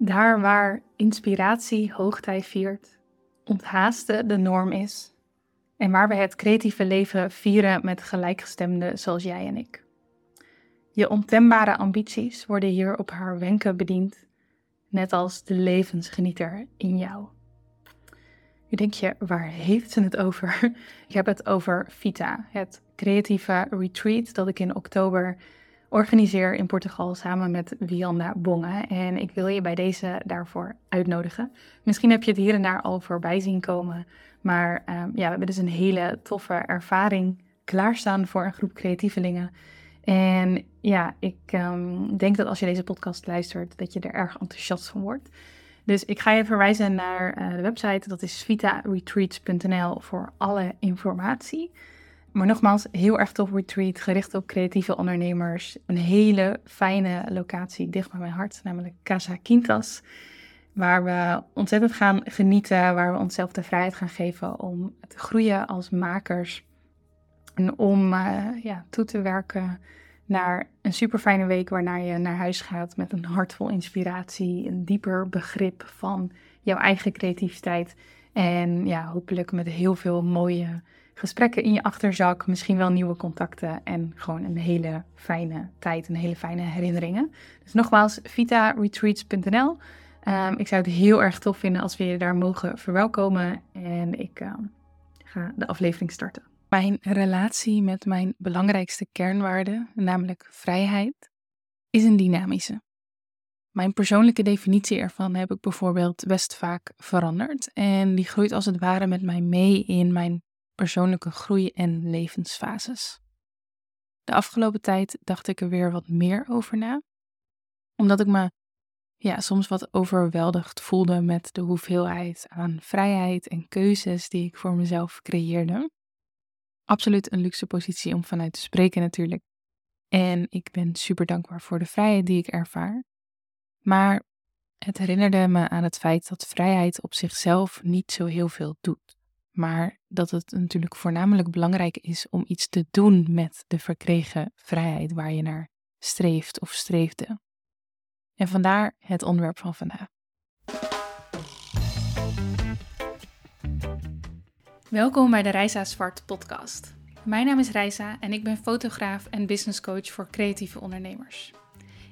Daar waar inspiratie hoogtij viert, onthaasten de norm is en waar we het creatieve leven vieren met gelijkgestemden zoals jij en ik. Je ontembare ambities worden hier op haar wenken bediend, net als de levensgenieter in jou. Nu denk je, waar heeft ze het over? Ik heb het over Vita, het creatieve retreat dat ik in oktober organiseer in Portugal samen met Wianda Bonge. En ik wil je bij deze daarvoor uitnodigen. Misschien heb je het hier en daar al voorbij zien komen. Maar um, ja, we hebben dus een hele toffe ervaring klaarstaan voor een groep creatievelingen. En ja, ik um, denk dat als je deze podcast luistert, dat je er erg enthousiast van wordt. Dus ik ga je verwijzen naar uh, de website, dat is vitaretreats.nl voor alle informatie. Maar nogmaals, heel erg tof retreat, gericht op creatieve ondernemers. Een hele fijne locatie dicht bij mijn hart, namelijk Casa Quintas. Waar we ontzettend gaan genieten, waar we onszelf de vrijheid gaan geven om te groeien als makers. En om uh, ja, toe te werken naar een super fijne week waarna je naar huis gaat met een hart vol inspiratie, een dieper begrip van jouw eigen creativiteit. En ja, hopelijk met heel veel mooie gesprekken in je achterzak, misschien wel nieuwe contacten en gewoon een hele fijne tijd en hele fijne herinneringen. Dus nogmaals, vitaretreats.nl. Um, ik zou het heel erg tof vinden als we je daar mogen verwelkomen en ik uh, ga de aflevering starten. Mijn relatie met mijn belangrijkste kernwaarde, namelijk vrijheid, is een dynamische. Mijn persoonlijke definitie ervan heb ik bijvoorbeeld best vaak veranderd en die groeit als het ware met mij mee in mijn persoonlijke groei en levensfases. De afgelopen tijd dacht ik er weer wat meer over na, omdat ik me ja, soms wat overweldigd voelde met de hoeveelheid aan vrijheid en keuzes die ik voor mezelf creëerde. Absoluut een luxe positie om vanuit te spreken natuurlijk. En ik ben super dankbaar voor de vrijheid die ik ervaar. Maar het herinnerde me aan het feit dat vrijheid op zichzelf niet zo heel veel doet maar dat het natuurlijk voornamelijk belangrijk is om iets te doen met de verkregen vrijheid waar je naar streeft of streefde. En vandaar het onderwerp van vandaag. Welkom bij de Reisa Zwart podcast. Mijn naam is Reisa en ik ben fotograaf en business coach voor creatieve ondernemers.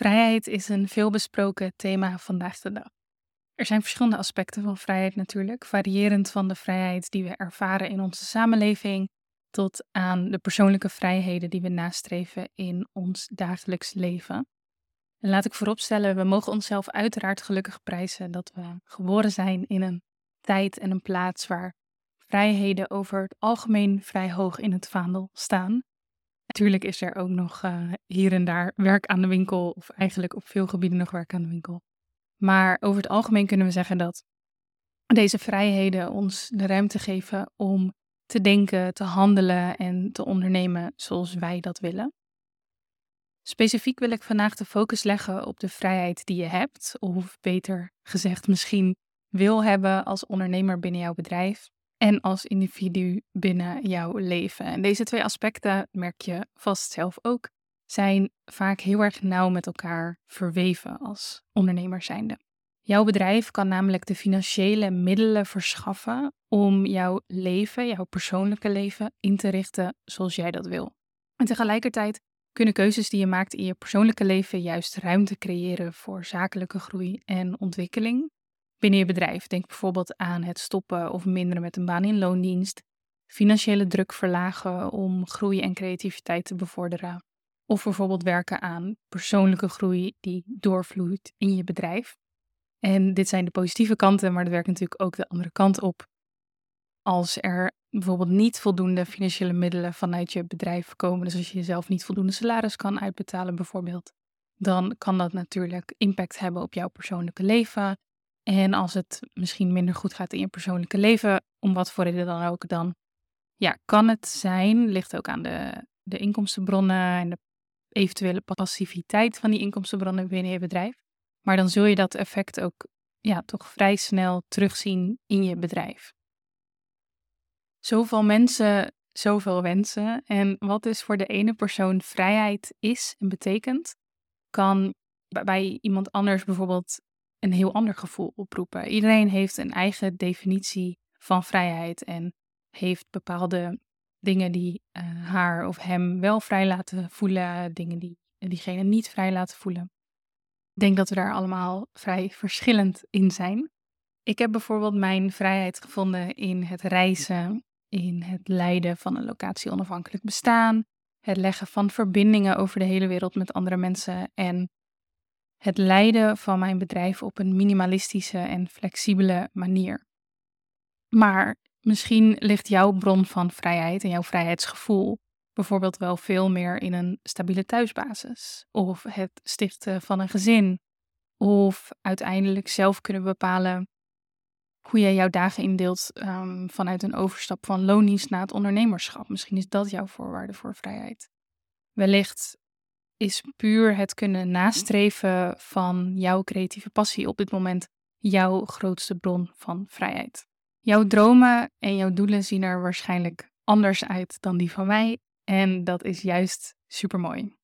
Vrijheid is een veelbesproken thema vandaag de dag. Er zijn verschillende aspecten van vrijheid natuurlijk, variërend van de vrijheid die we ervaren in onze samenleving tot aan de persoonlijke vrijheden die we nastreven in ons dagelijks leven. En laat ik vooropstellen, we mogen onszelf uiteraard gelukkig prijzen dat we geboren zijn in een tijd en een plaats waar vrijheden over het algemeen vrij hoog in het vaandel staan. Natuurlijk is er ook nog uh, hier en daar werk aan de winkel, of eigenlijk op veel gebieden nog werk aan de winkel. Maar over het algemeen kunnen we zeggen dat deze vrijheden ons de ruimte geven om te denken, te handelen en te ondernemen zoals wij dat willen. Specifiek wil ik vandaag de focus leggen op de vrijheid die je hebt, of beter gezegd misschien wil hebben als ondernemer binnen jouw bedrijf en als individu binnen jouw leven. En deze twee aspecten, merk je vast zelf ook, zijn vaak heel erg nauw met elkaar verweven als ondernemer zijnde. Jouw bedrijf kan namelijk de financiële middelen verschaffen om jouw leven, jouw persoonlijke leven, in te richten zoals jij dat wil. En tegelijkertijd kunnen keuzes die je maakt in je persoonlijke leven juist ruimte creëren voor zakelijke groei en ontwikkeling binnen je bedrijf. Denk bijvoorbeeld aan het stoppen of minderen met een baan in loondienst, financiële druk verlagen om groei en creativiteit te bevorderen, of bijvoorbeeld werken aan persoonlijke groei die doorvloeit in je bedrijf. En dit zijn de positieve kanten, maar dat werkt natuurlijk ook de andere kant op. Als er bijvoorbeeld niet voldoende financiële middelen vanuit je bedrijf komen, dus als je jezelf niet voldoende salaris kan uitbetalen bijvoorbeeld, dan kan dat natuurlijk impact hebben op jouw persoonlijke leven. En als het misschien minder goed gaat in je persoonlijke leven, om wat voor reden dan ook, dan ja, kan het zijn, ligt ook aan de, de inkomstenbronnen en de eventuele passiviteit van die inkomstenbronnen binnen je bedrijf. Maar dan zul je dat effect ook ja, toch vrij snel terugzien in je bedrijf. Zoveel mensen, zoveel wensen. En wat dus voor de ene persoon vrijheid is en betekent, kan bij iemand anders bijvoorbeeld een heel ander gevoel oproepen. Iedereen heeft een eigen definitie van vrijheid en heeft bepaalde dingen die uh, haar of hem wel vrij laten voelen, dingen die diegene niet vrij laten voelen. Ik denk dat we daar allemaal vrij verschillend in zijn. Ik heb bijvoorbeeld mijn vrijheid gevonden in het reizen, in het leiden van een locatie onafhankelijk bestaan, het leggen van verbindingen over de hele wereld met andere mensen en het leiden van mijn bedrijf op een minimalistische en flexibele manier. Maar misschien ligt jouw bron van vrijheid en jouw vrijheidsgevoel bijvoorbeeld wel veel meer in een stabiele thuisbasis, of het stichten van een gezin, of uiteindelijk zelf kunnen bepalen hoe jij jouw dagen indeelt um, vanuit een overstap van loondienst naar het ondernemerschap. Misschien is dat jouw voorwaarde voor vrijheid. Wellicht is puur het kunnen nastreven van jouw creatieve passie op dit moment jouw grootste bron van vrijheid. Jouw dromen en jouw doelen zien er waarschijnlijk anders uit dan die van mij en dat is juist super mooi.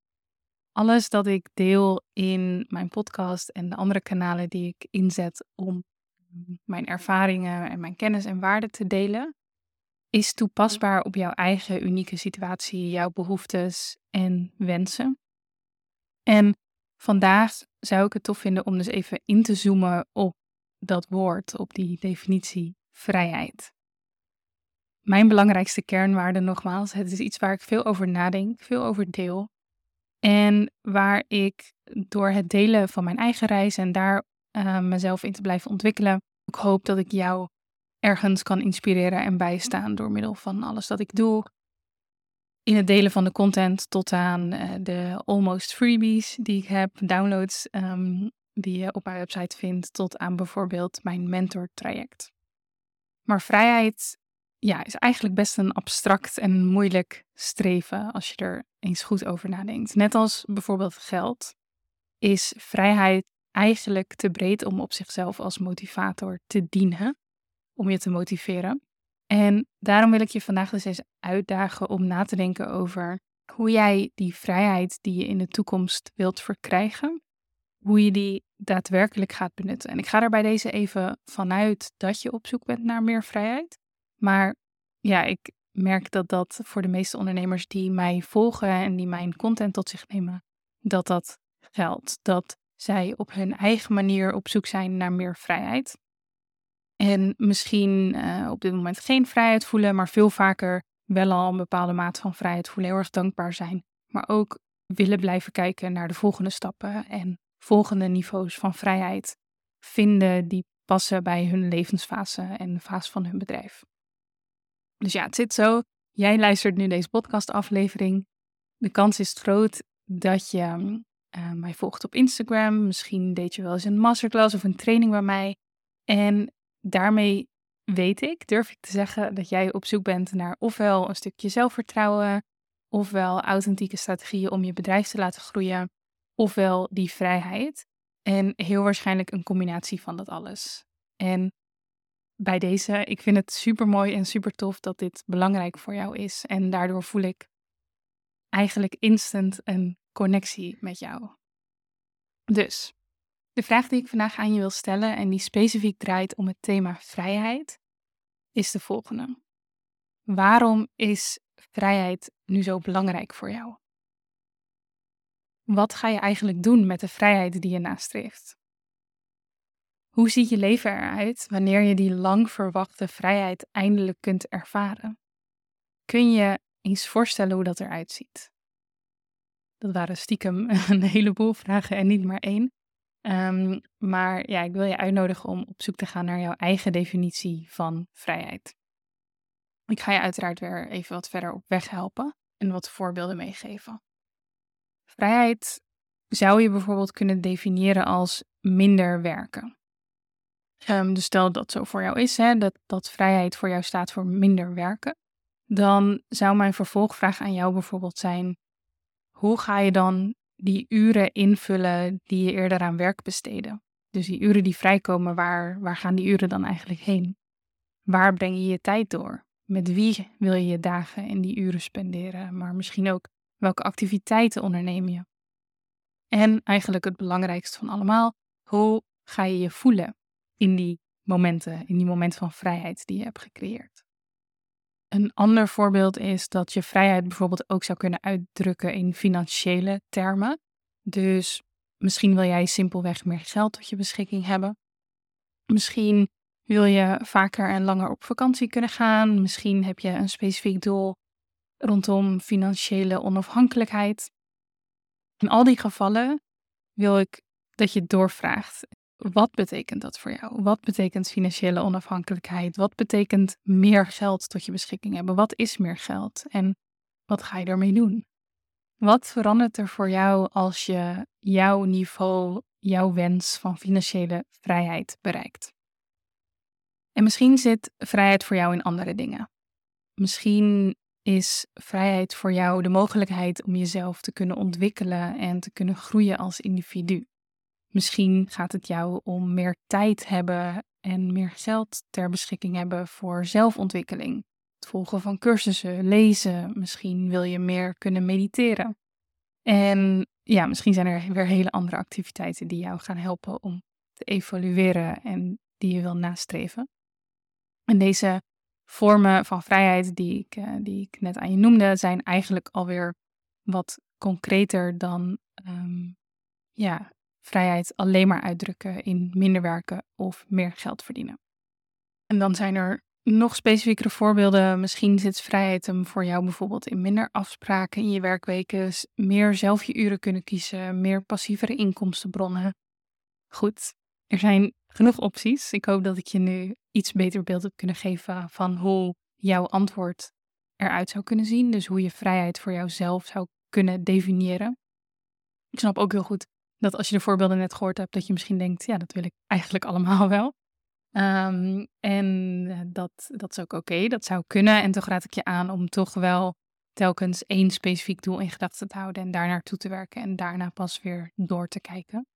Alles dat ik deel in mijn podcast en de andere kanalen die ik inzet om mijn ervaringen en mijn kennis en waarden te delen, is toepasbaar op jouw eigen unieke situatie, jouw behoeftes en wensen. En vandaag zou ik het tof vinden om dus even in te zoomen op dat woord, op die definitie vrijheid. Mijn belangrijkste kernwaarde, nogmaals, het is iets waar ik veel over nadenk, veel over deel. En waar ik door het delen van mijn eigen reis en daar uh, mezelf in te blijven ontwikkelen, ook hoop dat ik jou ergens kan inspireren en bijstaan door middel van alles dat ik doe. In het delen van de content tot aan uh, de almost freebies die ik heb, downloads um, die je op mijn website vindt, tot aan bijvoorbeeld mijn mentor traject. Maar vrijheid ja, is eigenlijk best een abstract en moeilijk streven als je er eens goed over nadenkt. Net als bijvoorbeeld geld, is vrijheid eigenlijk te breed om op zichzelf als motivator te dienen, om je te motiveren. En daarom wil ik je vandaag dus eens uitdagen om na te denken over hoe jij die vrijheid die je in de toekomst wilt verkrijgen, hoe je die daadwerkelijk gaat benutten. En ik ga er bij deze even vanuit dat je op zoek bent naar meer vrijheid. Maar ja, ik merk dat dat voor de meeste ondernemers die mij volgen en die mijn content tot zich nemen, dat dat geldt. Dat zij op hun eigen manier op zoek zijn naar meer vrijheid. En misschien uh, op dit moment geen vrijheid voelen, maar veel vaker wel al een bepaalde mate van vrijheid voelen, heel erg dankbaar zijn. Maar ook willen blijven kijken naar de volgende stappen en volgende niveaus van vrijheid vinden die passen bij hun levensfase en de fase van hun bedrijf. Dus ja, het zit zo. Jij luistert nu deze podcastaflevering. De kans is groot dat je uh, mij volgt op Instagram. Misschien deed je wel eens een masterclass of een training bij mij. En daarmee weet ik, durf ik te zeggen, dat jij op zoek bent naar ofwel een stukje zelfvertrouwen, ofwel authentieke strategieën om je bedrijf te laten groeien, ofwel die vrijheid. En heel waarschijnlijk een combinatie van dat alles. En bij deze, ik vind het super mooi en super tof dat dit belangrijk voor jou is. En daardoor voel ik eigenlijk instant een connectie met jou. Dus, de vraag die ik vandaag aan je wil stellen en die specifiek draait om het thema vrijheid, is de volgende. Waarom is vrijheid nu zo belangrijk voor jou? Wat ga je eigenlijk doen met de vrijheid die je nastreeft? Hoe ziet je leven eruit wanneer je die lang verwachte vrijheid eindelijk kunt ervaren? Kun je eens voorstellen hoe dat eruit ziet? Dat waren stiekem een heleboel vragen en niet maar één. Um, maar ja, ik wil je uitnodigen om op zoek te gaan naar jouw eigen definitie van vrijheid. Ik ga je uiteraard weer even wat verder op weg helpen en wat voorbeelden meegeven. Vrijheid zou je bijvoorbeeld kunnen definiëren als minder werken. Um, dus stel dat dat zo voor jou is, hè, dat, dat vrijheid voor jou staat voor minder werken. Dan zou mijn vervolgvraag aan jou bijvoorbeeld zijn: hoe ga je dan die uren invullen die je eerder aan werk besteden? Dus die uren die vrijkomen, waar, waar gaan die uren dan eigenlijk heen? Waar breng je je tijd door? Met wie wil je je dagen en die uren spenderen? Maar misschien ook welke activiteiten onderneem je? En eigenlijk het belangrijkste van allemaal, hoe ga je je voelen in die momenten, in die momenten van vrijheid die je hebt gecreëerd? Een ander voorbeeld is dat je vrijheid bijvoorbeeld ook zou kunnen uitdrukken in financiële termen. Dus misschien wil jij simpelweg meer geld tot je beschikking hebben. Misschien wil je vaker en langer op vakantie kunnen gaan. Misschien heb je een specifiek doel rondom financiële onafhankelijkheid. In al die gevallen wil ik dat je doorvraagt. Wat betekent dat voor jou? Wat betekent financiële onafhankelijkheid? Wat betekent meer geld tot je beschikking hebben? Wat is meer geld? En wat ga je ermee doen? Wat verandert er voor jou als je jouw niveau, jouw wens van financiële vrijheid bereikt? En misschien zit vrijheid voor jou in andere dingen. Misschien is vrijheid voor jou de mogelijkheid om jezelf te kunnen ontwikkelen en te kunnen groeien als individu. Misschien gaat het jou om meer tijd hebben en meer geld ter beschikking hebben voor zelfontwikkeling. Het volgen van cursussen, lezen. Misschien wil je meer kunnen mediteren. En ja, misschien zijn er weer hele andere activiteiten die jou gaan helpen om te evolueren en die je wil nastreven. En deze vormen van vrijheid die ik, uh, die ik net aan je noemde, zijn eigenlijk alweer wat concreter dan um, ja, vrijheid alleen maar uitdrukken in minder werken of meer geld verdienen. En dan zijn er nog specifiekere voorbeelden. Misschien zit vrijheid hem voor jou bijvoorbeeld in minder afspraken in je werkweken, meer zelf je uren kunnen kiezen, meer passievere inkomstenbronnen. Goed, er zijn genoeg opties. Ik hoop dat ik je nu iets beter beeld heb kunnen geven van hoe jouw antwoord eruit zou kunnen zien. Dus hoe je vrijheid voor jouzelf zou kunnen definiëren. Ik snap ook heel goed dat als je de voorbeelden net gehoord hebt, dat je misschien denkt, ja, dat wil ik eigenlijk allemaal wel. Um, en eh, dat, dat is ook oké, dat zou kunnen. En toch raad ik je aan om toch wel telkens één specifiek doel in gedachten te houden en daar naartoe te werken en daarna pas weer door te kijken.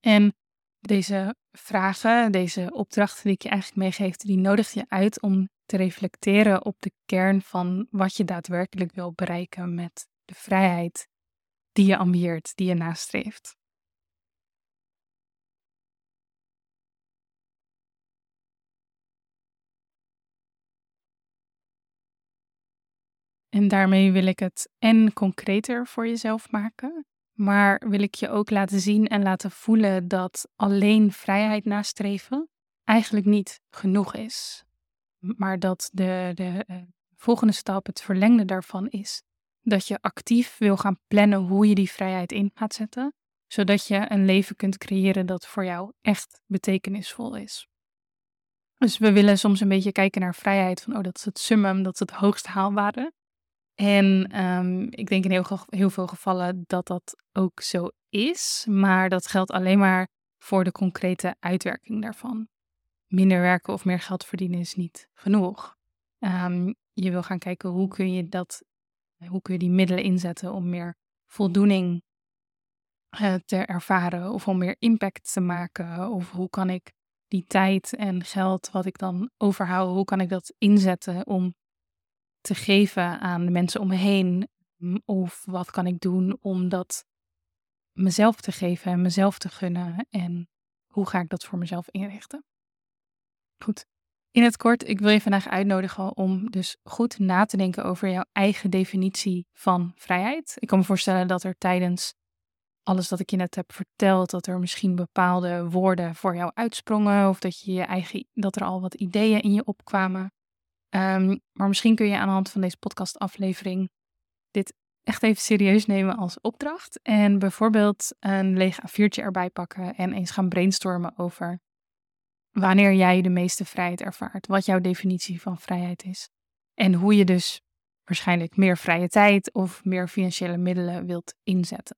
En deze vragen, deze opdrachten die ik je eigenlijk meegeef, die nodigt je uit om te reflecteren op de kern van wat je daadwerkelijk wil bereiken met de vrijheid die je ambieert, die je nastreeft. En daarmee wil ik het en concreter voor jezelf maken, maar wil ik je ook laten zien en laten voelen dat alleen vrijheid nastreven eigenlijk niet genoeg is. Maar dat de, de uh, volgende stap, het verlengde daarvan is dat je actief wil gaan plannen hoe je die vrijheid in gaat zetten, zodat je een leven kunt creëren dat voor jou echt betekenisvol is. Dus we willen soms een beetje kijken naar vrijheid van, oh, dat is het summum, dat is het hoogst haalbare. En um, ik denk in heel, veel gevallen dat dat ook zo is, maar dat geldt alleen maar voor de concrete uitwerking daarvan. Minder werken of meer geld verdienen is niet genoeg. Um, je wil gaan kijken hoe kun je dat hoe kun je die middelen inzetten om meer voldoening uh, te ervaren of om meer impact te maken? Of hoe kan ik die tijd en geld wat ik dan overhoud, hoe kan ik dat inzetten om te geven aan de mensen om me heen? Of wat kan ik doen om dat mezelf te geven en mezelf te gunnen? En hoe ga ik dat voor mezelf inrichten? Goed. In het kort, ik wil je vandaag uitnodigen om dus goed na te denken over jouw eigen definitie van vrijheid. Ik kan me voorstellen dat er tijdens alles wat ik je net heb verteld, dat er misschien bepaalde woorden voor jou uitsprongen of dat, je je eigen, dat er al wat ideeën in je opkwamen. Um, maar misschien kun je aan de hand van deze podcastaflevering dit echt even serieus nemen als opdracht en bijvoorbeeld een leeg A4'tje erbij pakken en eens gaan brainstormen over wanneer jij de meeste vrijheid ervaart, wat jouw definitie van vrijheid is. En hoe je dus waarschijnlijk meer vrije tijd of meer financiële middelen wilt inzetten.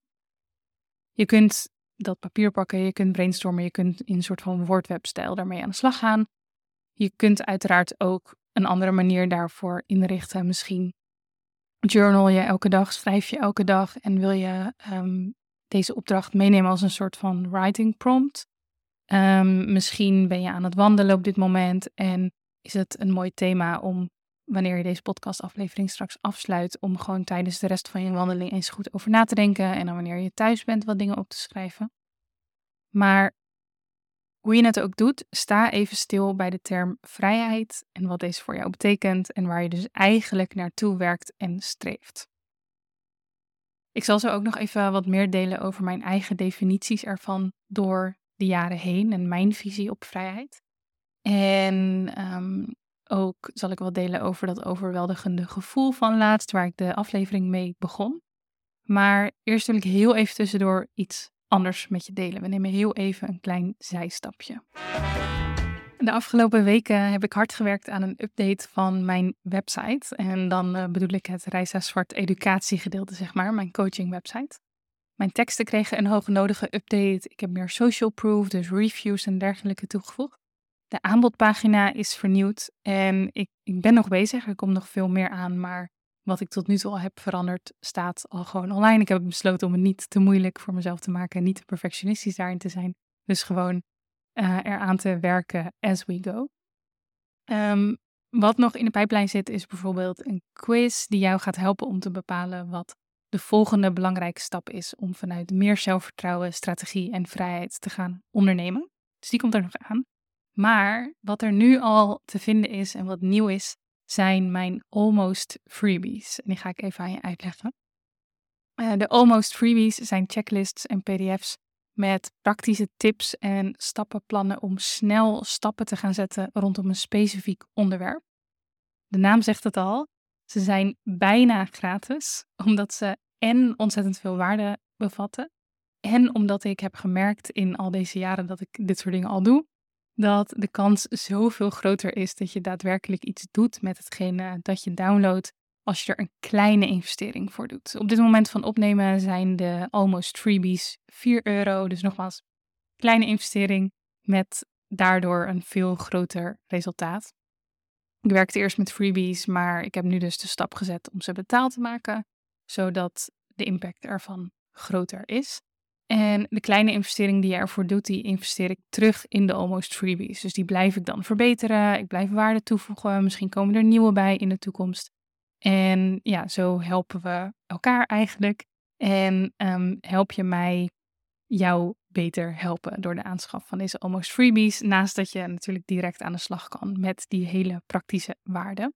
Je kunt dat papier pakken, je kunt brainstormen, je kunt in een soort van woordwebstijl daarmee aan de slag gaan. Je kunt uiteraard ook een andere manier daarvoor inrichten. Misschien journal je elke dag, schrijf je elke dag en wil je ehm, deze opdracht meenemen als een soort van writing prompt. Ehm, misschien ben je aan het wandelen op dit moment en is het een mooi thema om, wanneer je deze podcastaflevering straks afsluit, om gewoon tijdens de rest van je wandeling eens goed over na te denken en dan wanneer je thuis bent wat dingen op te schrijven. Maar hoe je het ook doet, sta even stil bij de term vrijheid en wat deze voor jou betekent en waar je dus eigenlijk naartoe werkt en streeft. Ik zal zo ook nog even wat meer delen over mijn eigen definities ervan door jaren heen en mijn visie op vrijheid. En ehm, ook zal ik wat delen over dat overweldigende gevoel van laatst, waar ik de aflevering mee begon. Maar eerst wil ik heel even tussendoor iets anders met je delen. We nemen heel even een klein zijstapje. De afgelopen weken heb ik hard gewerkt aan een update van mijn website. En dan uh, bedoel ik het Reisa Zwart educatiegedeelte, zeg maar, mijn coaching website. Mijn teksten kregen een hoge nodige update. Ik heb meer social proof, dus reviews en dergelijke toegevoegd. De aanbodpagina is vernieuwd en ik, ik ben nog bezig. Er komt nog veel meer aan, maar wat ik tot nu toe al heb veranderd, staat al gewoon online. Ik heb besloten om het niet te moeilijk voor mezelf te maken en niet te perfectionistisch daarin te zijn. Dus gewoon uh, eraan te werken as we go. Um, wat nog in de pijplijn zit, is bijvoorbeeld een quiz die jou gaat helpen om te bepalen wat de volgende belangrijke stap is om vanuit meer zelfvertrouwen, strategie en vrijheid te gaan ondernemen. Dus die komt er nog aan. Maar wat er nu al te vinden is en wat nieuw is, zijn mijn almost freebies. En die ga ik even aan je uitleggen. Uh, de almost freebies zijn checklists en PDF's met praktische tips en stappenplannen om snel stappen te gaan zetten rondom een specifiek onderwerp. De naam zegt het al. Ze zijn bijna gratis, omdat ze en ontzettend veel waarde bevatten. En omdat ik heb gemerkt in al deze jaren dat ik dit soort dingen al doe, dat de kans zoveel groter is dat je daadwerkelijk iets doet met hetgene dat je downloadt als je er een kleine investering voor doet. Op dit moment van opnemen zijn de almost freebies 4 euro. Dus nogmaals, kleine investering met daardoor een veel groter resultaat. Ik werkte eerst met freebies, maar ik heb nu dus de stap gezet om ze betaald te maken, zodat de impact ervan groter is. En de kleine investering die je ervoor doet, die investeer ik terug in de almost freebies. Dus die blijf ik dan verbeteren. Ik blijf waarde toevoegen. Misschien komen er nieuwe bij in de toekomst. En ja, zo helpen we elkaar eigenlijk. En um, help je mij jou beter helpen door de aanschaf van deze almost freebies. Naast dat je natuurlijk direct aan de slag kan met die hele praktische waarden.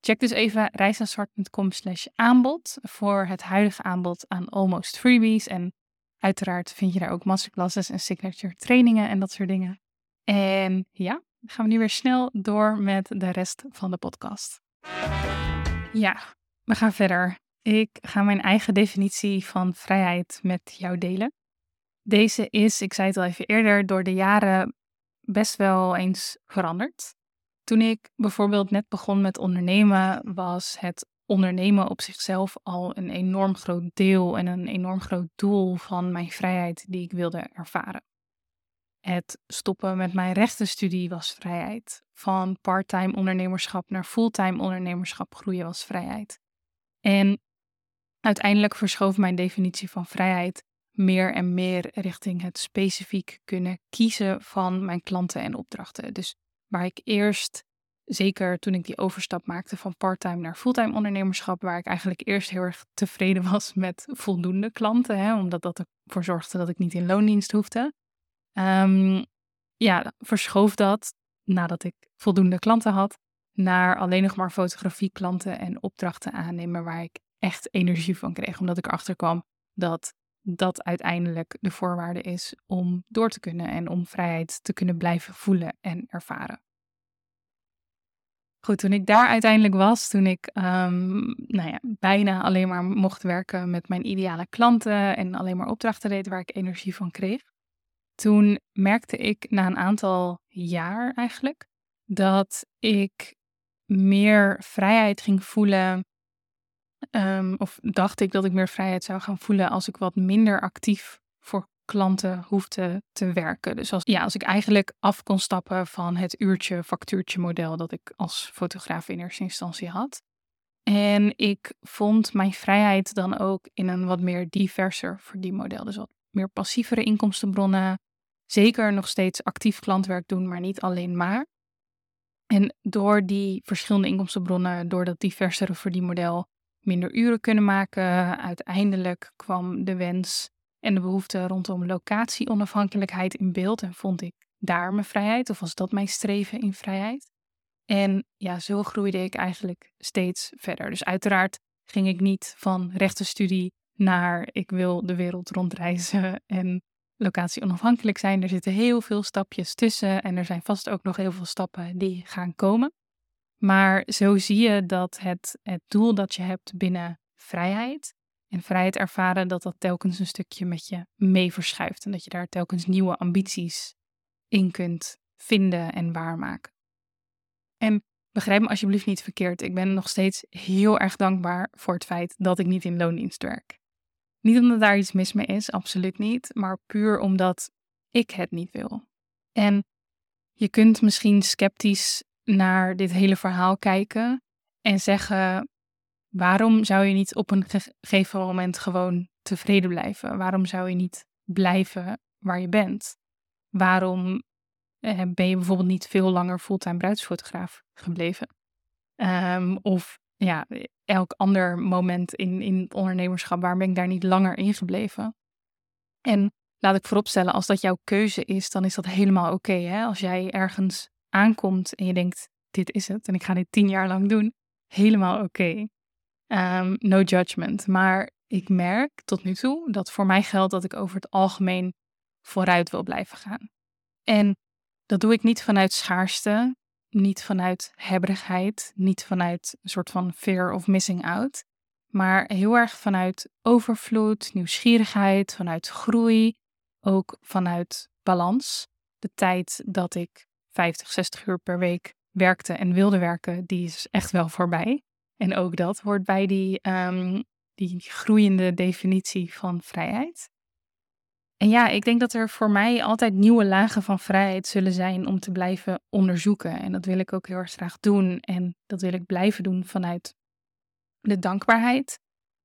Check dus even reisaanswart.com slash aanbod voor het huidige aanbod aan almost freebies. En uiteraard vind je daar ook masterclasses en signature trainingen en dat soort dingen. En ja, dan gaan we nu weer snel door met de rest van de podcast. Ja, we gaan verder. Ik ga mijn eigen definitie van vrijheid met jou delen. Deze is, ik zei het al even eerder, door de jaren best wel eens veranderd. Toen ik bijvoorbeeld net begon met ondernemen, was het ondernemen op zichzelf al een enorm groot deel en een enorm groot doel van mijn vrijheid die ik wilde ervaren. Het stoppen met mijn rechtenstudie was vrijheid. Van parttime ondernemerschap naar fulltime ondernemerschap groeien was vrijheid. En uiteindelijk verschoof mijn definitie van vrijheid meer en meer richting het specifiek kunnen kiezen van mijn klanten en opdrachten. Dus waar ik eerst, zeker toen ik die overstap maakte van parttime naar fulltime ondernemerschap, waar ik eigenlijk eerst heel erg tevreden was met voldoende klanten, hè, omdat dat ervoor zorgde dat ik niet in loondienst hoefde. Um, ja, verschoof dat nadat ik voldoende klanten had, naar alleen nog maar fotografieklanten en opdrachten aannemen waar ik echt energie van kreeg. Omdat ik erachter kwam dat dat uiteindelijk de voorwaarde is om door te kunnen en om vrijheid te kunnen blijven voelen en ervaren. Goed, toen ik daar uiteindelijk was, toen ik um, nou ja, bijna alleen maar mocht werken met mijn ideale klanten en alleen maar opdrachten deed waar ik energie van kreeg, toen merkte ik na een aantal jaar eigenlijk dat ik meer vrijheid ging voelen. Um, of dacht ik dat ik meer vrijheid zou gaan voelen als ik wat minder actief voor klanten hoefde te werken. Dus als, ja, als ik eigenlijk af kon stappen van het uurtje factuurtje model dat ik als fotograaf in eerste instantie had. En ik vond mijn vrijheid dan ook in een wat meer diverser verdienmodel. Dus wat meer passievere inkomstenbronnen. Zeker nog steeds actief klantwerk doen, maar niet alleen maar. En door die verschillende inkomstenbronnen, door dat diversere verdienmodel, minder uren kunnen maken. Uiteindelijk kwam de wens en de behoefte rondom locatie-onafhankelijkheid in beeld en vond ik daar mijn vrijheid, of was dat mijn streven in vrijheid? En ja, zo groeide ik eigenlijk steeds verder. Dus uiteraard ging ik niet van rechtenstudie naar ik wil de wereld rondreizen en locatie onafhankelijk zijn. Er zitten heel veel stapjes tussen en er zijn vast ook nog heel veel stappen die gaan komen. Maar zo zie je dat het, het doel dat je hebt binnen vrijheid en vrijheid ervaren, dat dat telkens een stukje met je mee verschuift. En dat je daar telkens nieuwe ambities in kunt vinden en waarmaken. En begrijp me alsjeblieft niet verkeerd. Ik ben nog steeds heel erg dankbaar voor het feit dat ik niet in loondienst werk. Niet omdat daar iets mis mee is, absoluut niet, maar puur omdat ik het niet wil. En je kunt misschien sceptisch naar dit hele verhaal kijken en zeggen: waarom zou je niet op een gegeven moment gewoon tevreden blijven? Waarom zou je niet blijven waar je bent? Waarom eh, ben je bijvoorbeeld niet veel langer fulltime bruidsfotograaf gebleven? Ehm, of ja, elk ander moment in, in het ondernemerschap, waar ben ik daar niet langer in gebleven? En laat ik vooropstellen, als dat jouw keuze is, dan is dat helemaal oké. als jij ergens aankomt en je denkt, dit is het en ik ga dit tien jaar lang doen, helemaal oké. Ehm, no judgment. Maar ik merk tot nu toe dat voor mij geldt dat ik over het algemeen vooruit wil blijven gaan. En dat doe ik niet vanuit schaarste, niet vanuit hebberigheid, niet vanuit een soort van fear of missing out, maar heel erg vanuit overvloed, nieuwsgierigheid, vanuit groei, ook vanuit balans. De tijd dat ik 50, 60 uur per week werkte en wilde werken, die is echt wel voorbij. En ook dat hoort bij die, um, die groeiende definitie van vrijheid. En ja, ik denk dat er voor mij altijd nieuwe lagen van vrijheid zullen zijn om te blijven onderzoeken. En dat wil ik ook heel erg graag doen. En dat wil ik blijven doen vanuit de dankbaarheid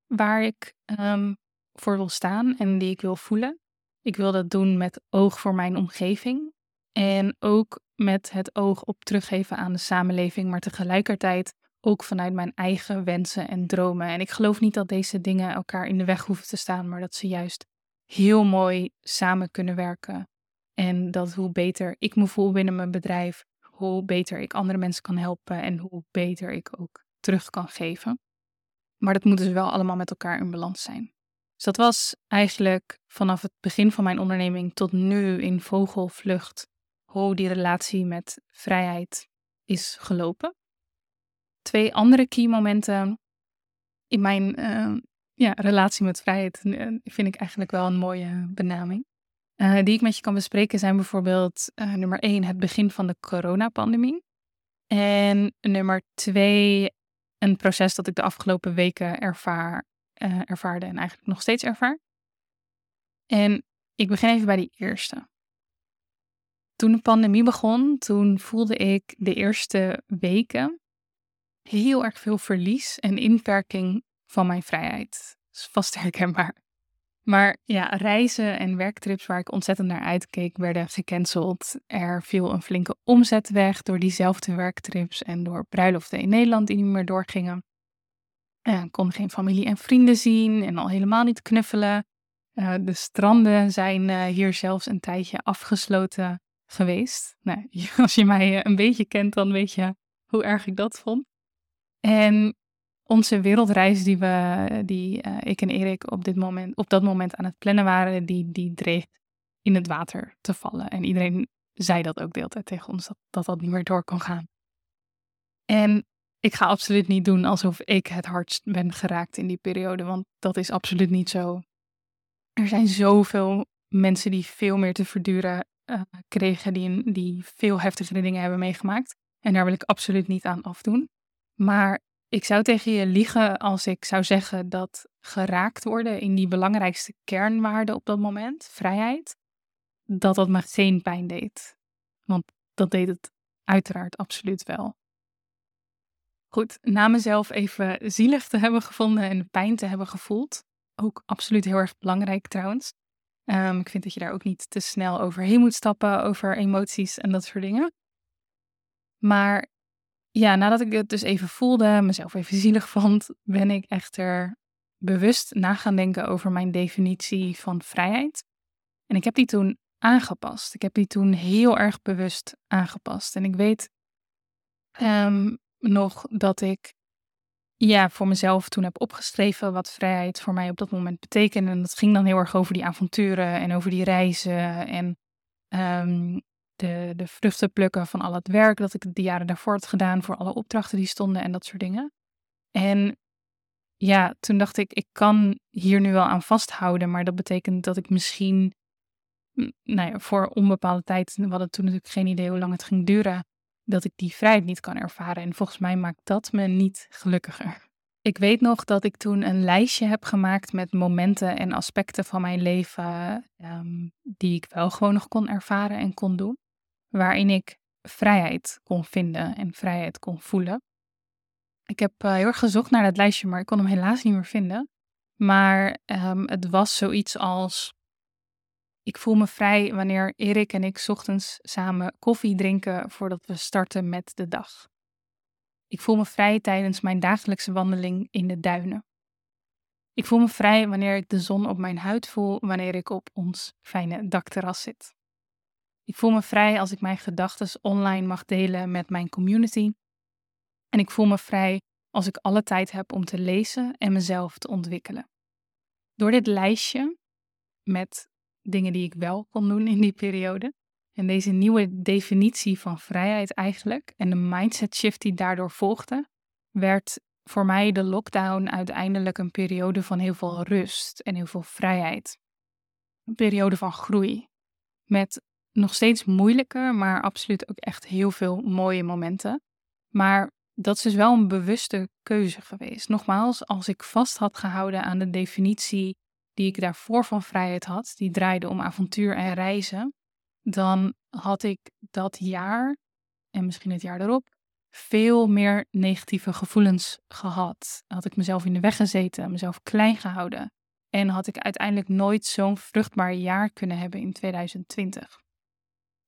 waar ik um, voor wil staan en die ik wil voelen. Ik wil dat doen met oog voor mijn omgeving. En ook met het oog op teruggeven aan de samenleving, maar tegelijkertijd ook vanuit mijn eigen wensen en dromen. En ik geloof niet dat deze dingen elkaar in de weg hoeven te staan, maar dat ze juist heel mooi samen kunnen werken. En dat hoe beter ik me voel binnen mijn bedrijf, hoe beter ik andere mensen kan helpen en hoe beter ik ook terug kan geven. Maar dat moet dus wel allemaal met elkaar in balans zijn. Dus dat was eigenlijk vanaf het begin van mijn onderneming tot nu in vogelvlucht hoe die relatie met vrijheid is gelopen. Twee andere key momenten in mijn uh, ja, relatie met vrijheid uh, vind ik eigenlijk wel een mooie benaming. Uh, die ik met je kan bespreken zijn bijvoorbeeld nummer één, het begin van de coronapandemie. En nummer twee, een proces dat ik de afgelopen weken ervaar, ervaarde en eigenlijk nog steeds ervaar. En ik begin even bij die eerste. Toen de pandemie begon, toen voelde ik de eerste weken heel erg veel verlies en inperking van mijn vrijheid. Dat is vast herkenbaar. Maar ja, reizen en werktrips waar ik ontzettend naar uitkeek, werden gecanceld. Er viel een flinke omzet weg door diezelfde werktrips en door bruiloften in Nederland die niet meer doorgingen. Ik kon geen familie en vrienden zien en al helemaal niet knuffelen. Uh, de stranden zijn uh, hier zelfs een tijdje afgesloten geweest. Nou, als je mij eh, een beetje kent, dan weet je hoe erg ik dat vond. En onze wereldreis die, we, die uh, ik en Erik op, dit moment, op dat moment aan het plannen waren, die, die dreef in het water te vallen. En iedereen zei dat ook de hele tijd tegen ons, dat, dat dat niet meer door kon gaan. En ik ga absoluut niet doen alsof ik het hardst ben geraakt in die periode, want dat is absoluut niet zo. Er zijn zoveel mensen die veel meer te verduren uh, kregen, die, die veel heftigere dingen hebben meegemaakt. En daar wil ik absoluut niet aan afdoen. Maar Ik zou tegen je liegen als ik zou zeggen dat geraakt worden in die belangrijkste kernwaarde op dat moment, vrijheid, dat dat me geen pijn deed. Want dat deed het uiteraard absoluut wel. Goed, na mezelf even zielig te hebben gevonden en pijn te hebben gevoeld, ook absoluut heel erg belangrijk trouwens. Um, ik vind dat je daar ook niet te snel overheen moet stappen over emoties en dat soort dingen. Maar ja, nadat ik het dus even voelde, mezelf even zielig vond, ben ik echter bewust na gaan denken over mijn definitie van vrijheid. En ik heb die toen aangepast. Ik heb die toen heel erg bewust aangepast. En ik weet um, nog dat ik ja, voor mezelf toen heb opgeschreven wat vrijheid voor mij op dat moment betekende. En dat ging dan heel erg over die avonturen en over die reizen en um, de, de vruchten plukken van al het werk dat ik de jaren daarvoor had gedaan, voor alle opdrachten die stonden en dat soort dingen. En ja, toen dacht ik, ik kan hier nu wel aan vasthouden, maar dat betekent dat ik misschien, nou ja, voor onbepaalde tijd, we hadden toen natuurlijk geen idee hoe lang het ging duren, dat ik die vrijheid niet kan ervaren. En volgens mij maakt dat me niet gelukkiger. Ik weet nog dat ik toen een lijstje heb gemaakt met momenten en aspecten van mijn leven um, die ik wel gewoon nog kon ervaren en kon doen waarin ik vrijheid kon vinden en vrijheid kon voelen. Ik heb uh, heel erg gezocht naar dat lijstje, maar ik kon hem helaas niet meer vinden. Maar um, het was zoiets als: ik voel me vrij wanneer Erik en ik ochtends samen koffie drinken voordat we starten met de dag. Ik voel me vrij tijdens mijn dagelijkse wandeling in de duinen. Ik voel me vrij wanneer ik de zon op mijn huid voel wanneer ik op ons fijne dakterras zit. Ik voel me vrij als ik mijn gedachten online mag delen met mijn community. En ik voel me vrij als ik alle tijd heb om te lezen en mezelf te ontwikkelen. Door dit lijstje met dingen die ik wel kon doen in die periode en deze nieuwe definitie van vrijheid eigenlijk en de mindset shift die daardoor volgde, werd voor mij de lockdown uiteindelijk een periode van heel veel rust en heel veel vrijheid. Een periode van groei. Met nog steeds moeilijke, maar absoluut ook echt heel veel mooie momenten. Maar dat is dus wel een bewuste keuze geweest. Nogmaals, als ik vast had gehouden aan de definitie die ik daarvoor van vrijheid had, die draaide om avontuur en reizen, dan had ik dat jaar en misschien het jaar erop veel meer negatieve gevoelens gehad. Had ik mezelf in de weg gezeten, mezelf klein gehouden. En had ik uiteindelijk nooit zo'n vruchtbaar jaar kunnen hebben in 2020.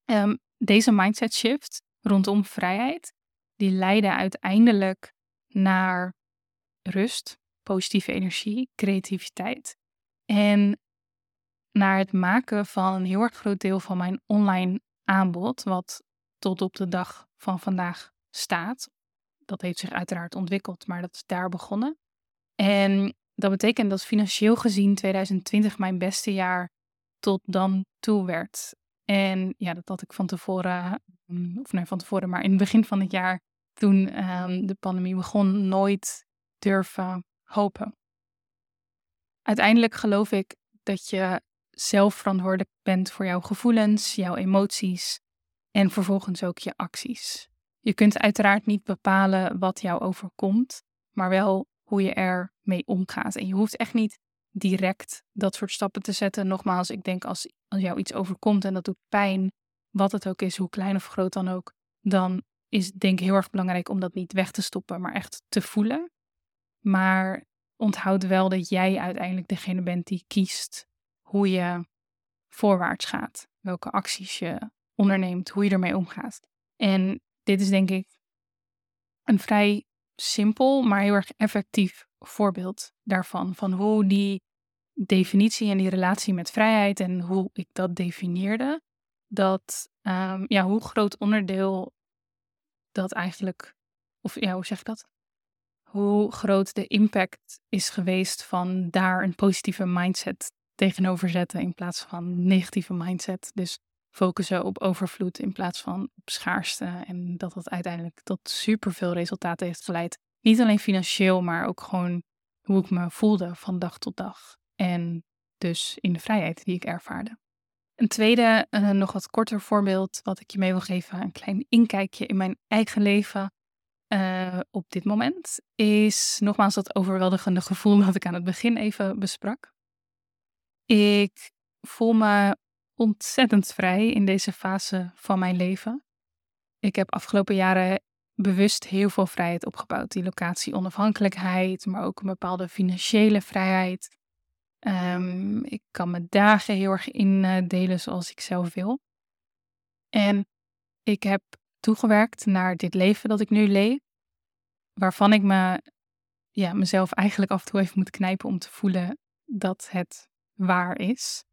Um, deze mindset shift rondom vrijheid, die leidde uiteindelijk naar rust, positieve energie, creativiteit. En naar het maken van een heel erg groot deel van mijn online aanbod, wat tot op de dag van vandaag staat. Dat heeft zich uiteraard ontwikkeld, maar dat is daar begonnen. En dat betekent dat financieel gezien 2020 mijn beste jaar tot dan toe werd. En ja, dat had ik van tevoren, mm, of nee, van tevoren, maar in het begin van het jaar, toen ehm, de pandemie begon, nooit durven hopen. Uiteindelijk geloof ik dat je zelf verantwoordelijk bent voor jouw gevoelens, jouw emoties en vervolgens ook je acties. Je kunt uiteraard niet bepalen wat jou overkomt, maar wel hoe je er mee omgaat. En je hoeft echt niet direct dat soort stappen te zetten. Nogmaals, ik denk als, als jou iets overkomt en dat doet pijn, wat het ook is, hoe klein of groot dan ook, dan is denk ik heel erg belangrijk om dat niet weg te stoppen, maar echt te voelen. Maar onthoud wel dat jij uiteindelijk degene bent die kiest hoe je voorwaarts gaat, welke acties je onderneemt, hoe je ermee omgaat. En dit is denk ik een vrij simpel, maar heel erg effectief voorbeeld daarvan. Van hoe die definitie en die relatie met vrijheid en hoe ik dat definieerde, dat um, ja, hoe groot onderdeel dat eigenlijk, of ja, hoe zeg ik dat? Hoe groot de impact is geweest van daar een positieve mindset tegenover zetten in plaats van negatieve mindset. Dus focussen op overvloed in plaats van op schaarste. En dat dat uiteindelijk tot superveel resultaten heeft geleid. Niet alleen financieel, maar ook gewoon hoe ik me voelde van dag tot dag. En dus in de vrijheid die ik ervaarde. Een tweede, uh, nog wat korter voorbeeld wat ik je mee wil geven. Een klein inkijkje in mijn eigen leven. Uh, op dit moment is nogmaals dat overweldigende gevoel dat ik aan het begin even besprak. Ik voel me ontzettend vrij in deze fase van mijn leven. Ik heb afgelopen jaren bewust heel veel vrijheid opgebouwd. Die locatie onafhankelijkheid, maar ook een bepaalde financiële vrijheid. Um, ik kan mijn dagen heel erg indelen zoals ik zelf wil. En ik heb toegewerkt naar dit leven dat ik nu leef, waarvan ik me, ja, mezelf eigenlijk af en toe even moet knijpen om te voelen dat het waar is.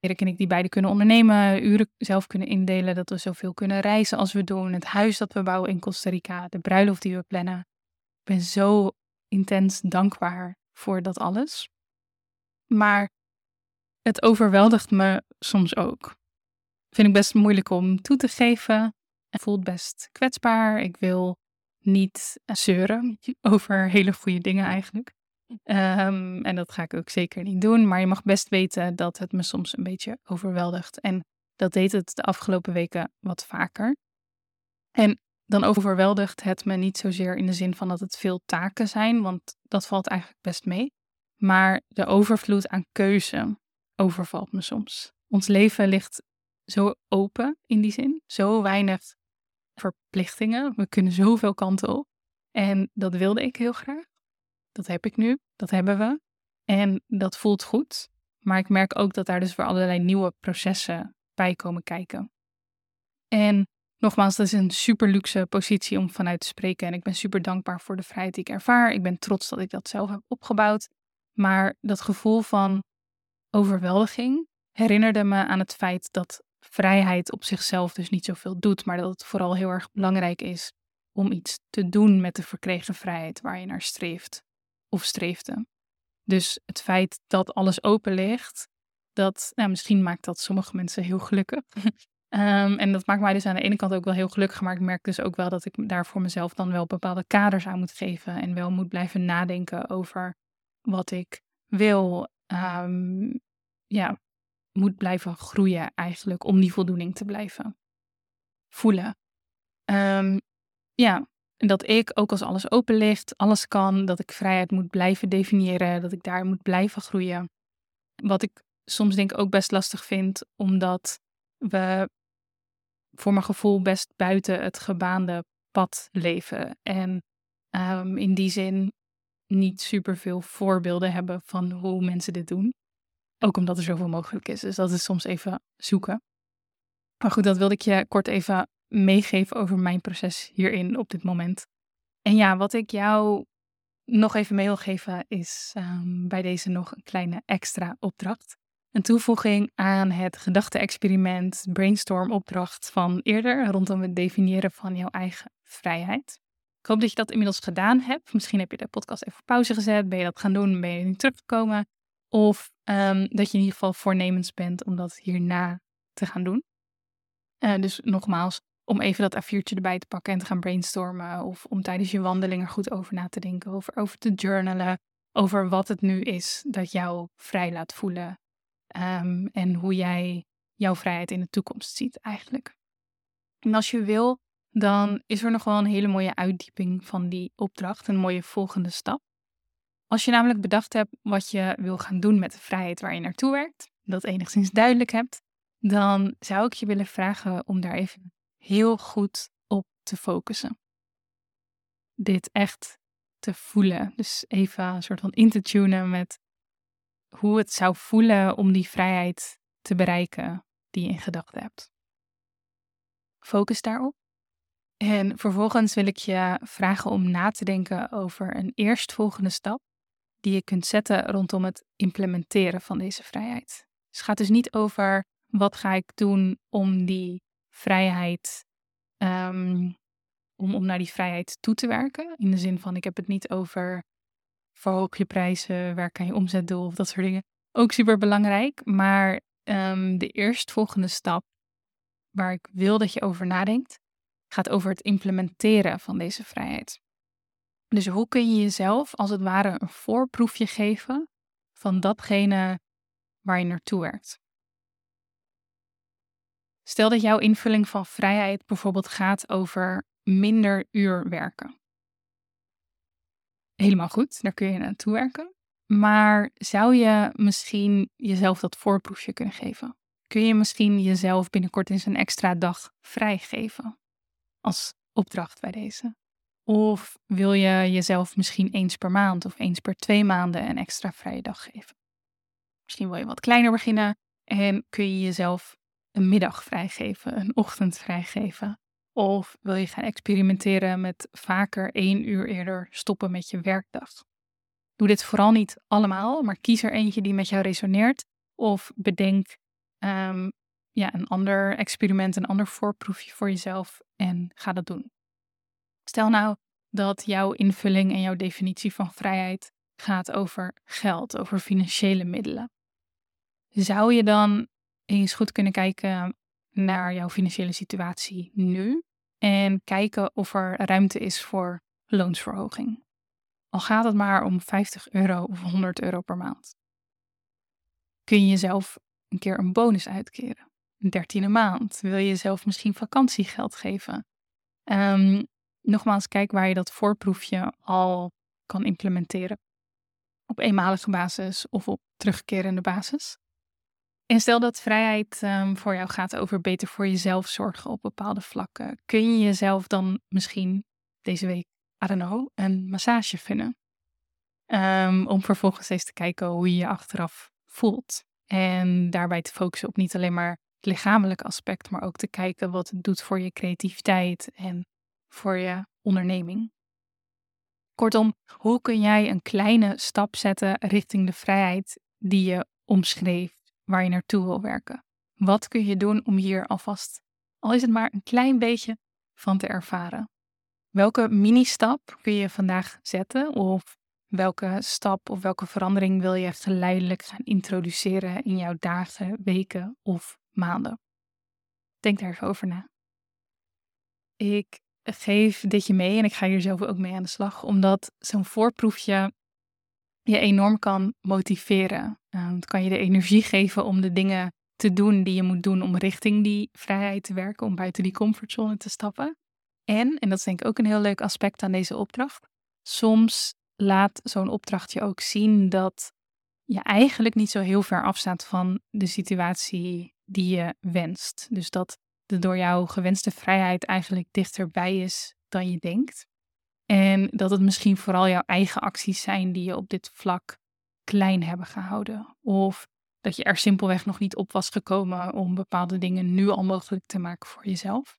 Erik en ik die beide kunnen ondernemen, uren zelf kunnen indelen, dat we zoveel kunnen reizen als we doen, het huis dat we bouwen in Costa Rica, de bruiloft die we plannen. Ik ben zo intens dankbaar voor dat alles. Maar het overweldigt me soms ook. Vind ik best moeilijk om toe te geven. Het voelt best kwetsbaar. Ik wil niet zeuren over hele goede dingen eigenlijk. Um, en dat ga ik ook zeker niet doen. Maar je mag best weten dat het me soms een beetje overweldigt. En dat deed het de afgelopen weken wat vaker. En dan overweldigt het me niet zozeer in de zin van dat het veel taken zijn, want dat valt eigenlijk best mee. Maar de overvloed aan keuze overvalt me soms. Ons leven ligt zo open in die zin, zo weinig verplichtingen. We kunnen zoveel kanten op. En dat wilde ik heel graag. Dat heb ik nu, dat hebben we. En dat voelt goed. Maar ik merk ook dat daar dus weer allerlei nieuwe processen bij komen kijken. En nogmaals, dat is een super luxe positie om vanuit te spreken. En ik ben super dankbaar voor de vrijheid die ik ervaar. Ik ben trots dat ik dat zelf heb opgebouwd. Maar dat gevoel van overweldiging herinnerde me aan het feit dat vrijheid op zichzelf dus niet zoveel doet, maar dat het vooral heel erg belangrijk is om iets te doen met de verkregen vrijheid waar je naar streeft of streefde. Dus het feit dat alles open ligt, dat, nou, misschien maakt dat sommige mensen heel gelukkig. Ehm, en dat maakt mij dus aan de ene kant ook wel heel gelukkig, maar ik merk dus ook wel dat ik daar voor mezelf dan wel bepaalde kaders aan moet geven en wel moet blijven nadenken over wat ik wil. Um, ja, moet blijven groeien eigenlijk om die voldoening te blijven voelen. Um, ja, dat ik ook als alles open ligt, alles kan, dat ik vrijheid moet blijven definiëren, dat ik daar moet blijven groeien. Wat ik soms denk ook best lastig vind, omdat we voor mijn gevoel best buiten het gebaande pad leven. En um, in die zin niet superveel voorbeelden hebben van hoe mensen dit doen. Ook omdat er zoveel mogelijk is. Dus dat is soms even zoeken. Maar goed, dat wilde ik je kort even meegeven over mijn proces hierin op dit moment. En ja, wat ik jou nog even mee wil geven is um, bij deze nog een kleine extra opdracht. Een toevoeging aan het gedachte-experiment brainstorm opdracht van eerder rondom het definiëren van jouw eigen vrijheid. Ik hoop dat je dat inmiddels gedaan hebt. Misschien heb je de podcast even pauze gezet. Ben je dat gaan doen? Ben je nu teruggekomen? Of um, dat je in ieder geval voornemens bent om dat hierna te gaan doen. Uh, dus nogmaals, om even dat A4'tje erbij te pakken en te gaan brainstormen. Of om tijdens je wandeling er goed over na te denken. Over, over te journalen. Over wat het nu is dat jou vrij laat voelen. Um, en hoe jij jouw vrijheid in de toekomst ziet eigenlijk. En als je wil, dan is er nog wel een hele mooie uitdieping van die opdracht. Een mooie volgende stap. Als je namelijk bedacht hebt wat je wil gaan doen met de vrijheid waar je naartoe werkt, dat enigszins duidelijk hebt, dan zou ik je willen vragen om daar even heel goed op te focussen. Dit echt te voelen. Dus even een soort van in te tunen met hoe het zou voelen om die vrijheid te bereiken die je in gedachten hebt. Focus daarop. En vervolgens wil ik je vragen om na te denken over een eerstvolgende stap die je kunt zetten rondom het implementeren van deze vrijheid. Dus het gaat dus niet over wat ga ik doen om die vrijheid, um, om, om naar die vrijheid toe te werken. In de zin van, ik heb het niet over verhoog je prijzen, werk aan je omzetdoel of dat soort dingen. Ook super belangrijk, maar um, de eerstvolgende stap waar ik wil dat je over nadenkt, gaat over het implementeren van deze vrijheid. Dus hoe kun je jezelf als het ware een voorproefje geven van datgene waar je naartoe werkt? Stel dat jouw invulling van vrijheid bijvoorbeeld gaat over minder uur werken. Helemaal goed, daar kun je naartoe werken. Maar zou je misschien jezelf dat voorproefje kunnen geven? Kun je misschien jezelf binnenkort eens een extra dag vrijgeven? Als opdracht bij deze. Of wil je jezelf misschien eens per maand of eens per twee maanden een extra vrije dag geven? Misschien wil je wat kleiner beginnen en kun je jezelf een middag vrijgeven, een ochtend vrijgeven. Of wil je gaan experimenteren met vaker één uur eerder stoppen met je werkdag? Doe dit vooral niet allemaal, maar kies er eentje die met jou resoneert. Of bedenk um, ja, een ander experiment, een ander voorproefje voor jezelf en ga dat doen. Stel nou dat jouw invulling en jouw definitie van vrijheid gaat over geld, over financiële middelen. Zou je dan eens goed kunnen kijken naar jouw financiële situatie nu en kijken of er ruimte is voor loonsverhoging? Al gaat het maar om 50 euro of 100 euro per maand. Kun je jezelf een keer een bonus uitkeren? Een dertiende maand? Wil je jezelf misschien vakantiegeld geven? Um, nogmaals, kijk waar je dat voorproefje al kan implementeren. Op eenmalige basis of op terugkerende basis. En stel dat vrijheid um, voor jou gaat over beter voor jezelf zorgen op bepaalde vlakken. Kun je jezelf dan misschien deze week, I don't know, een massage vinden? Um, om vervolgens eens te kijken hoe je je achteraf voelt. En daarbij te focussen op niet alleen maar het lichamelijke aspect, maar ook te kijken wat het doet voor je creativiteit en voor je onderneming. Kortom, hoe kun jij een kleine stap zetten richting de vrijheid die je omschreef, waar je naartoe wil werken? Wat kun je doen om hier alvast, al is het maar een klein beetje, van te ervaren? Welke mini-stap kun je vandaag zetten of welke stap of welke verandering wil je geleidelijk gaan introduceren in jouw dagen, weken of maanden? Denk daar even over na. Ik geef dit je mee en ik ga hier zelf ook mee aan de slag, omdat zo'n voorproefje je enorm kan motiveren. Uh, het kan je de energie geven om de dingen te doen die je moet doen om richting die vrijheid te werken, om buiten die comfortzone te stappen. En, en dat is denk ik ook een heel leuk aspect aan deze opdracht, soms laat zo'n opdracht je ook zien dat je eigenlijk niet zo heel ver afstaat van de situatie die je wenst. Dus dat de door jou gewenste vrijheid eigenlijk dichterbij is dan je denkt. En dat het misschien vooral jouw eigen acties zijn die je op dit vlak klein hebben gehouden. Of dat je er simpelweg nog niet op was gekomen om bepaalde dingen nu al mogelijk te maken voor jezelf.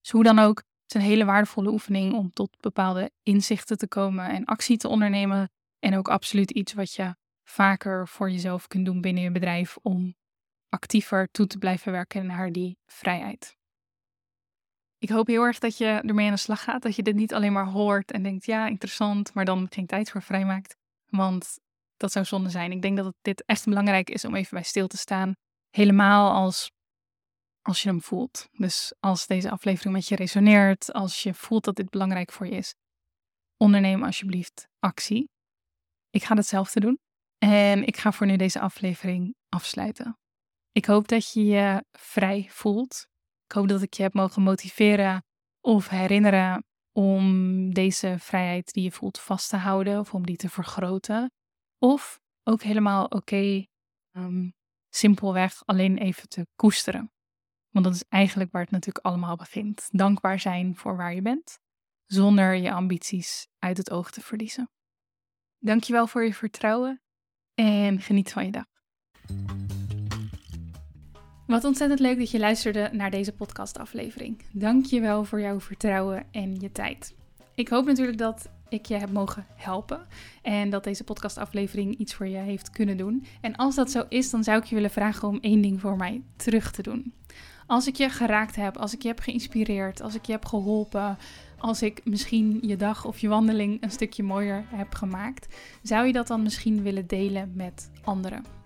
Dus hoe dan ook, het is een hele waardevolle oefening om tot bepaalde inzichten te komen en actie te ondernemen. En ook absoluut iets wat je vaker voor jezelf kunt doen binnen je bedrijf om actiever toe te blijven werken naar die vrijheid. Ik hoop heel erg dat je ermee aan de slag gaat. Dat je dit niet alleen maar hoort en denkt, ja, interessant, maar dan geen tijd voor vrijmaakt. Want dat zou zonde zijn. Ik denk dat het dit echt belangrijk is om even bij stil te staan. Helemaal als, als je hem voelt. Dus als deze aflevering met je resoneert, als je voelt dat dit belangrijk voor je is, onderneem alsjeblieft actie. Ik ga hetzelfde doen. En ik ga voor nu deze aflevering afsluiten. Ik hoop dat je je vrij voelt. Ik hoop dat ik je heb mogen motiveren of herinneren om deze vrijheid die je voelt vast te houden of om die te vergroten. Of ook helemaal oké, ehm, simpelweg alleen even te koesteren. Want dat is eigenlijk waar het natuurlijk allemaal begint. Dankbaar zijn voor waar je bent, zonder je ambities uit het oog te verliezen. Dankjewel voor je vertrouwen en geniet van je dag. Wat ontzettend leuk dat je luisterde naar deze podcastaflevering. Dank je wel voor jouw vertrouwen en je tijd. Ik hoop natuurlijk dat ik je heb mogen helpen en dat deze podcastaflevering iets voor je heeft kunnen doen. En als dat zo is, dan zou ik je willen vragen om één ding voor mij terug te doen. Als ik je geraakt heb, als ik je heb geïnspireerd, als ik je heb geholpen, als ik misschien je dag of je wandeling een stukje mooier heb gemaakt, zou je dat dan misschien willen delen met anderen?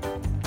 Bye.